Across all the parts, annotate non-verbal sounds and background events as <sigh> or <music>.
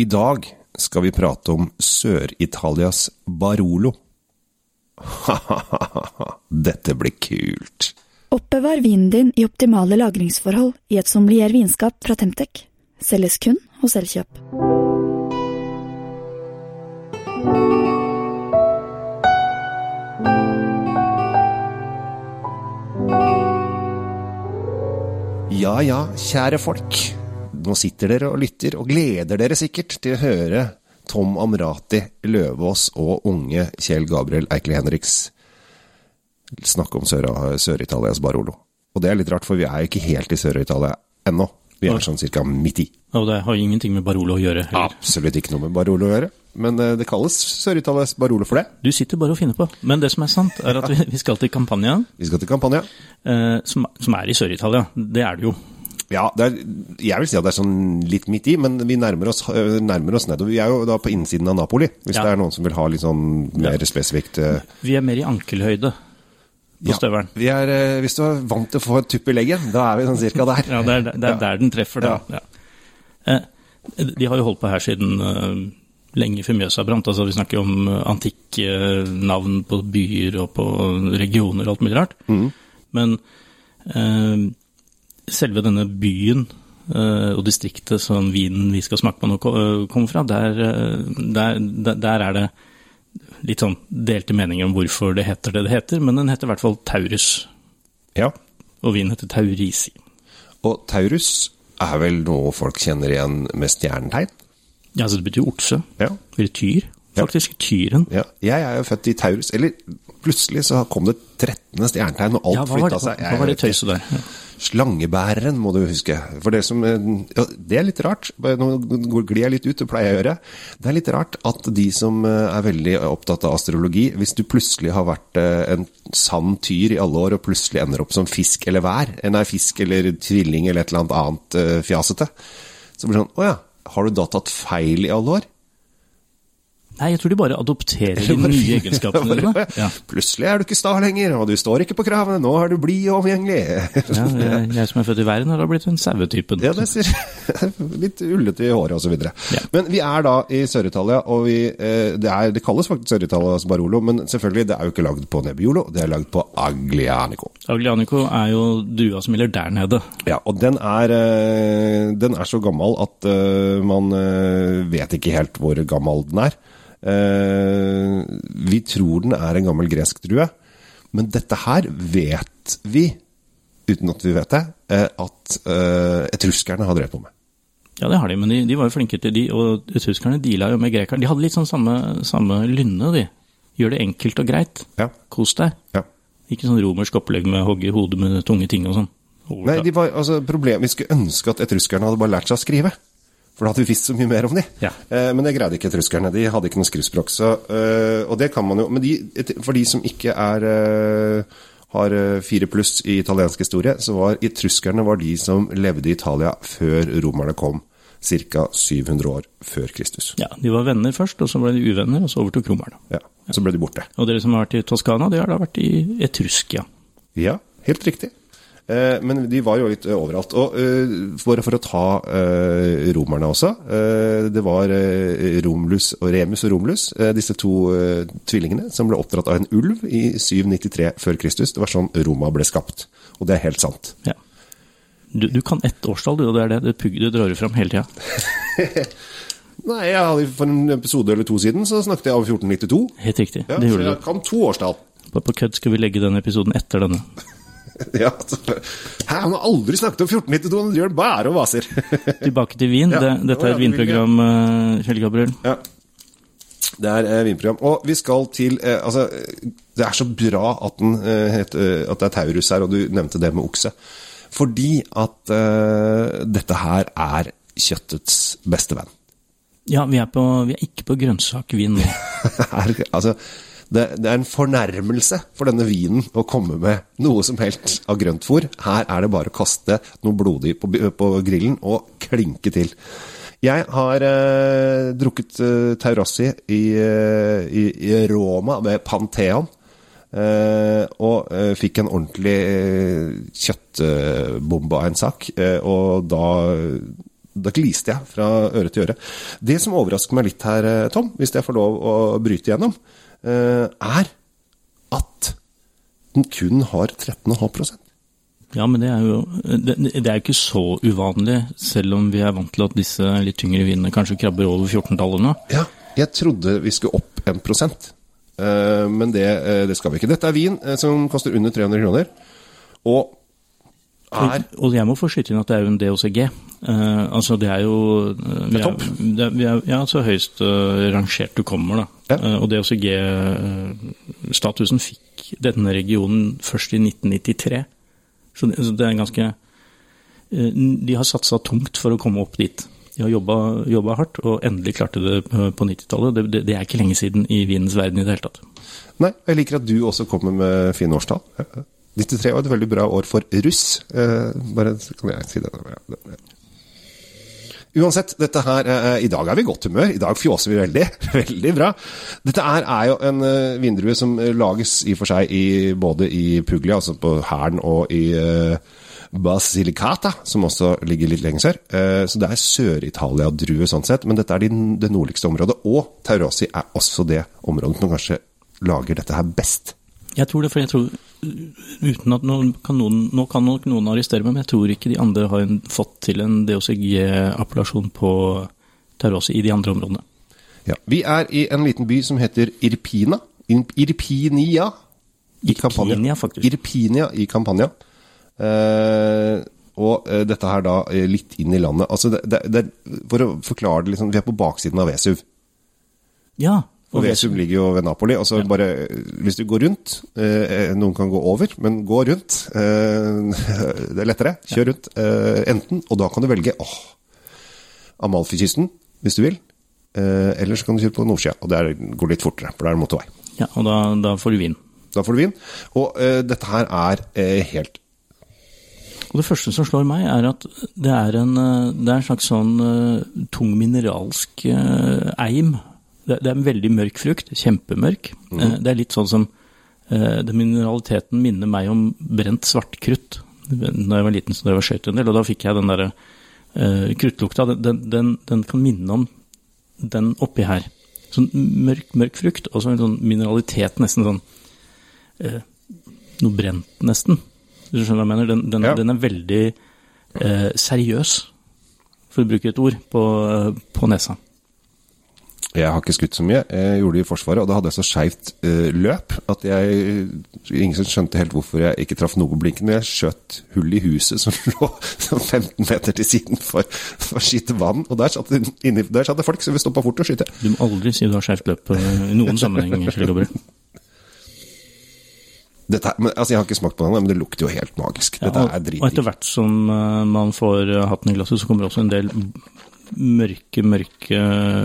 I dag skal vi prate om Sør-Italias Barolo. <laughs> Dette blir kult. Oppbevar vinen din i optimale lagringsforhold i et sommelier vinskap fra Temtec. Selges kun hos Elkjøp. Ja ja, kjære folk. Nå sitter dere og lytter, og gleder dere sikkert til å høre Tom Amrati Løvaas og unge Kjell Gabriel Eikeli Henriks snakke om Sør- Sør-Italias Barolo. Og det er litt rart, for vi er jo ikke helt i Sør-Italia ennå. Vi er sånn cirka midt i. Og det har ingenting med Barolo å gjøre. heller. Absolutt ikke noe med Barolo å gjøre. Men eh, det kalles Sør-Italias Barolo for det. Du sitter bare og finner på. Men det som er sant, er at vi, vi skal til Campania, Vi skal til Campania. eh, som, som er i Sør-Italia. Det er det jo. Ja, det er, jeg vil si at det er sånn litt midt i, men vi nærmer oss, øh, nærmer oss nedover. Vi er jo da på innsiden av Napoli, hvis Ja. det er noen som vil ha litt sånn mer spesifikt. øh. Vi er mer i ankelhøyde på Ja, støvelen. vi er, øh, hvis du er vant til å få et tupp i legget, da er vi sånn cirka der. Ja, det er, det er der den treffer, da. Ja. Eh, de har jo holdt på her siden eh, lenge før Mjøsa brant. Altså, vi snakker om eh, antikke eh, navn på byer og på regioner og alt mulig rart. Men eh, selve denne byen eh, og distriktet som vinen vi skal smake på nå, eh, kommer fra, der, eh, der, der, der er det litt sånn delte meninger om hvorfor det heter det det heter, men den heter i hvert fall Taurus. Ja, Og vinen heter Taurisi. og Taurus er vel noe folk kjenner igjen med stjernetegn? Ja, altså det betyr okse. Ja. Eller tyr. Ja. Faktisk tyren. ja. Jeg er jo født i Taurus, eller plutselig så kom det 13. stjernetegn, og alt Ja, flytta seg. seg. hva var det tøyset der? Ja. Slangebæreren, må du huske. For det som eh, ja, Det er litt rart. Nå glir jeg litt ut, det pleier jeg å gjøre. Det er litt rart at de som eh, er veldig opptatt av astrologi, hvis du plutselig har vært eh, en sann tyr i alle år, og plutselig ender opp som fisk eller vær, eh, nei, fisk eller tvilling eller et eller annet annet eh, fjasete, så blir det sånn Å ja, har du da tatt feil i alle år? Nei, jeg tror de bare adopterer de nye egenskapene dine. <laughs> Ja. Plutselig er du ikke sta lenger, og du står ikke på kravene, nå er du blid og omgjengelig. Ja, jeg, jeg <laughs> som er født i verden, har da blitt en sauetypen. Ja, det ser <laughs> litt ullete i håret videre. Ja. Men vi er da i Sør-Italia, og vi, eh, det, er, det kalles faktisk Sør-Italias Barolo, men selvfølgelig, det er jo ikke lagd på Nebbiolo, det er lagd på Aglianico. Aglianico er jo dua som gjelder der nede. Ja, og den er, eh, den er så gammel at eh, man vet ikke helt hvor gammel den er. Eh, Vi tror den er en gammel gresk drue, men dette her vet vi, uten at vi vet det, eh, at eh, etruskerne har drevet på med. Ja, det har de, men de, de var jo flinke til de, og etruskerne deala jo med grekerne. De hadde litt sånn samme, samme lynne, de. Gjør det enkelt og greit. Ja, Kos deg. ja. Ikke sånn romersk opplegg med å hogge i hodet med tunge ting og sånn. Nei, de var, altså, problem, Vi skulle ønske at etruskerne hadde bare lært seg å skrive. For da hadde vi visst så mye mer om de. Ja. Eh, men det greide ikke etruskerne. De hadde ikke noe skriftspråk. Så, eh, og det kan man jo Men de, et- for de som ikke er eh, har eh, fire pluss i italiensk historie, så var etruskerne var de som levde i Italia før romerne kom. Ca. 700 år før Kristus. Ja, De var venner først, og så ble de uvenner, og så overtok romerne. Ja, Så ble de borte. Og dere som har vært i Toskana, de har da vært i Etruskia. Ja, helt riktig. Eh, men de var jo litt eh, overalt. Og eh, bare for å ta romerne også. Det var Romulus og Remus og Romulus, disse to tvillingene, som ble oppdratt av en ulv i 793 før Kristus. Det var sånn Roma ble skapt. Og det er helt sant. Ja. Du, du kan ett årstall, du, og det er det, det du drar fram hele tida. <laughs> Nei, For en episode eller to siden så snakket jeg om 1492. Helt riktig. Ja, det så jeg kan to årstall. På, på kødd skal vi legge den episoden etter denne. <laughs> Ja, altså, Hæ, han har aldri snakket om 1492, han gjør bare og vaser. <laughs> Tilbake til vin. Ja, det, det dette er et vinprogram, eh, Kjell Gabriel. Ja. Det er eh, vinprogram. Og vi skal til eh, Altså, det er så bra at, den, eh, het, eh, at det er Taurus her, og du nevnte det med okse. Fordi at eh, dette her er kjøttets beste venn. Ja, vi er, på, vi er ikke på grønnsakvin nå. <laughs> altså, det, det er en fornærmelse for denne vinen å komme med noe som helst av grøntfôr. Her er det bare å kaste noe blodig på, på grillen og klinke til. Jeg har eh, drukket eh, Taurassi i, eh, i, i Roma med Pantheon. Eh, og eh, fikk en ordentlig eh, kjøttbombe av en sak. Og da, Da gliste jeg fra øre til øre. Det som overrasker meg litt her, Tom, hvis jeg får lov å bryte igjennom, er at den kun har 13,5% Ja, men det er jo det, det er ikke så uvanlig, selv om vi er vant til at disse litt tyngre vinene kanskje krabber over 14-tallet nå. Ja, jeg trodde vi skulle opp 1 eh, men det, eh, det skal vi ikke. Dette er vin eh, som koster under 300 kroner, og er Og jeg må få skyte inn at det er jo en DOCG. Uh, altså det er jo eh, vi Det er topp. er, vi er, ja, så høyst uh, rangert du kommer, da. Ja. Uh, og DOCG-statusen fikk denne regionen først i 1993. Så det, så det er ganske eh, De har satsa tungt for å komme opp dit. De har jobba, jobba hardt, og endelig klarte det på 90-tallet. Det, det, det er ikke lenge siden i vinens verden i det hele tatt. Nei, jeg liker at du også kommer med fine årstall. 93 var et veldig bra år for russ. Eh, bare så kan jeg si det. Uansett, dette her eh, I dag er vi i godt humør. I dag fjåser vi veldig. <laughs> Veldig bra. Dette her er jo en eh, vindrue som lages i og for seg i, både i Puglia, altså på Hæren, og i eh, Basilicata, som også ligger litt lenger sør. Eh, så det er Sør-Italia-drue sånn sett, men dette er de, det nordligste området. Og Taurasi er også det området som kanskje lager dette her best. Jeg tror det, for jeg tror uten at noen kan noen, Nå kan nok noen arrestere meg, men jeg tror ikke de andre har en, fått til en DOCG-appellasjon på Taurasi i de andre områdene. Ja. Vi er i en liten by som heter Irpina. Irpinia i Campania. Irpinia, faktisk. Irpinia i Campania. Eh, og eh, dette her da eh, litt inn i landet. Altså det, det, det, for å forklare det, liksom, vi er på baksiden av Vesuv. Ja. Og Vesum ligger jo ved Napoli. Altså ja. bare, Hvis du går rundt eh, Noen kan gå over, men gå rundt. Eh, <laughs> det er lettere. Kjør rundt. Eh, enten, og da kan du velge åh, Amalfikysten, hvis du vil. Eh, eller så kan du kjøre på nordsida, og det går litt fortere, for da er det motorvei. ja og da, da får du vin. Da får du vin. Og eh, dette her er eh, helt Og det første som slår meg, er at det er en, eh, det er en slags sånn eh, tung mineralsk eh, eim. Det, er en veldig mørk frukt, kjempemørk. Mm. Det er litt sånn som eh, den mineraliteten minner meg om brent svartkrutt da jeg var liten, så jeg var skjøt en del, og da fikk jeg den derre uh, kruttlukta. Den, den, den, kan minne om den oppi her. Sånn mørk, mørk frukt, og så en sånn mineralitet, nesten sånn uh, noe brent, nesten. Hvis du skjønner hva jeg mener? Den, den, Ja. den er veldig uh, seriøs, for å bruke et ord, på, eh, på nesa. Jeg har ikke skutt så mye. Jeg gjorde det i Forsvaret, og da hadde jeg så skeivt eh, løp at jeg Ingen som skjønte helt hvorfor jeg ikke traff noe på blinken, men jeg skjøt hull i huset som <laughs> lå sånn 15 meter til siden for, for å skyte vann. Og der satt, inni, der satt det folk som ville stoppa fort og skyte. Du må aldri si du har skjevt løp eh, i noen sammenheng. <laughs> Kjell Gabriel. Dette, men, altså, jeg har ikke smakt på den, men det lukter jo helt magisk. Ja, og, er og etter hvert som eh, man får eh, hatten i glasset, så kommer også en del mørke, mørke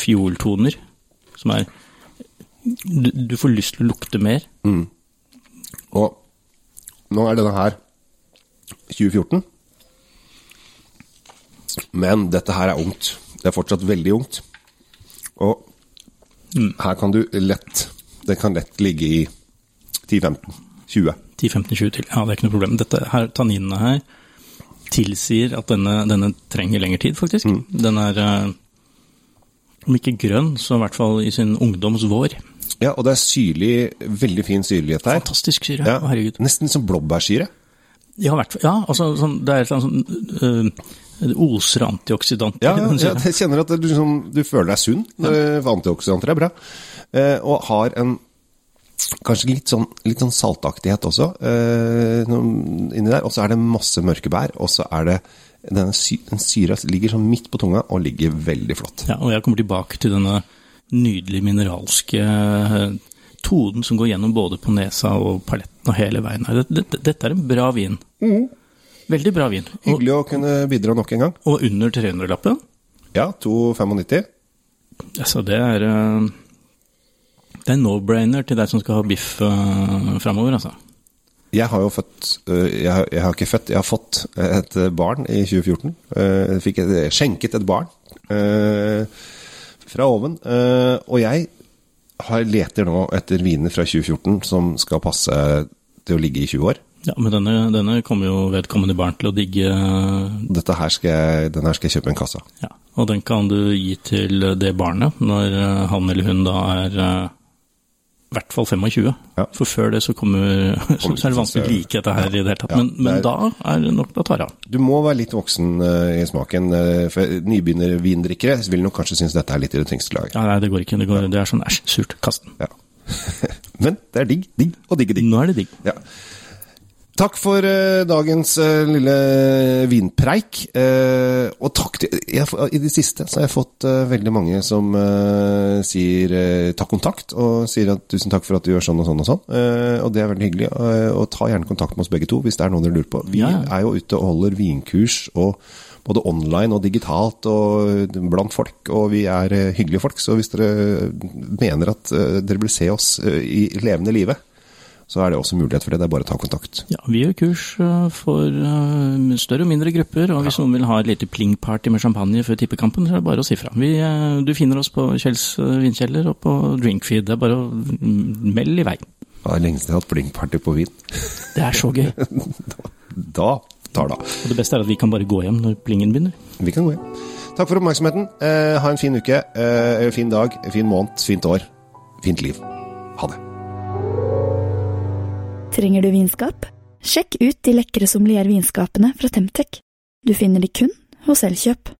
fioltoner, som er du, du får lyst til å lukte mer. Og nå er denne her 2014. Men dette her er ungt. Det er fortsatt veldig ungt. Og her kan du lett Det kan lett ligge i 10-15-20. 10-15-20 til. Ja, det er ikke noe problem. Dette her, Tanninene her tilsier at denne, denne trenger lengre tid, faktisk. Den er, eh, om ikke grønn, så i hvert fall i sin ungdoms vår. Ja, og det er syrlig, veldig fin syrlighet her. Fantastisk syre. Ja, herregud. nesten som blåbærsyre. Ja, hvert fall. Ja, altså, sånn, det er et eller annet sånn øh, Det oser antioksidanter. Ja, ja, jeg kjenner at du, liksom, du føler deg sunn. Ja. Antioksidanter er bra. Eh, og har en kanskje litt sånn, litt sånn saltaktighet også eh, inni der. Og så er det masse mørke bær. Og så er det denne sy den syra ligger sånn midt på tunga og ligger veldig flott. Ja, og jeg kommer tilbake til denne nydelige mineralske øh, tonen som går gjennom både på nesa og paletten og hele veien her. Dette, dette, er en bra vin. Veldig bra vin. Og, Hyggelig å kunne bidra nok en gang. og under 300-lappen. Ja, 2,95. Altså, det er øh, Det er no-brainer til deg som skal ha biff uh, framover, altså. Jeg har jo født øh, jeg, har- jeg har ikke født, jeg har fått et barn i 2014. Eh, Jeg fikk et, skjenket et barn eh, fra oven. Eh, Og jeg har, leter nå etter viner fra 2014 som skal passe til å ligge i 20 år. Ja, men denne, denne kommer jo vedkommende barn til å digge. Dette her skal jeg, denne her skal jeg kjøpe en kasse av. Ja, og den kan du gi til det barnet når eh, han eller hun da er eh, i hvert fall 25. Ja. For før det så kommer så, så er det vanskelig å like dette her i det hele tatt. Men, men er- da er det nok da tar det av. Du må være litt voksen eh, i smaken, uh, for nybegynnervindrikkere vil nok kanskje synes dette er litt i det tyngste laget. Ja, nei, det går ikke. Det, går, det er sånn æsj, surt, kast den. Ja. <laughs> Men det er digg, digg og digge digg. Nå er det digg. Ja. Takk for uh, dagens uh, lille vinpreik. Uh, og takk til jeg, I det siste så har jeg fått veldig mange som sier ta kontakt, og sier at tusen takk for at du gjør sånn og sånn og sånn. Og det er veldig hyggelig. og ta gjerne kontakt med oss begge to hvis det er noe dere lurer på. Vi Ja, er jo ute og holder vinkurs og både online og digitalt og blant folk, og vi er hyggelige folk. Så hvis dere mener at dere vil se oss i levende live, så er det også mulighet for det. Det er bare å ta kontakt. Ja, vi gjør kurs eh, for eh, større og mindre grupper, og hvis noen vil ha et lite pling-party med champagne før tippekampen, så er det bare å si fra. Vi, eh, du finner oss på Kjells vinkjeller og på Drinkfeed. Det er bare å mm, melde i vei. Det er lenge siden jeg har hatt pling-party på vin. <laughs> Det er så gøy. <laughs> Da tar det av. Og det beste er at vi kan bare gå hjem når plingen begynner. Vi kan gå hjem. Takk for oppmerksomheten. Eh, ha en fin uke, eh, fin dag, fin måned, fint år, fint liv. Ha det. Trenger du vinskap? Sjekk ut de lekre sommeliervinskapene fra Temtec. Du finner de kun hos Elkjøp.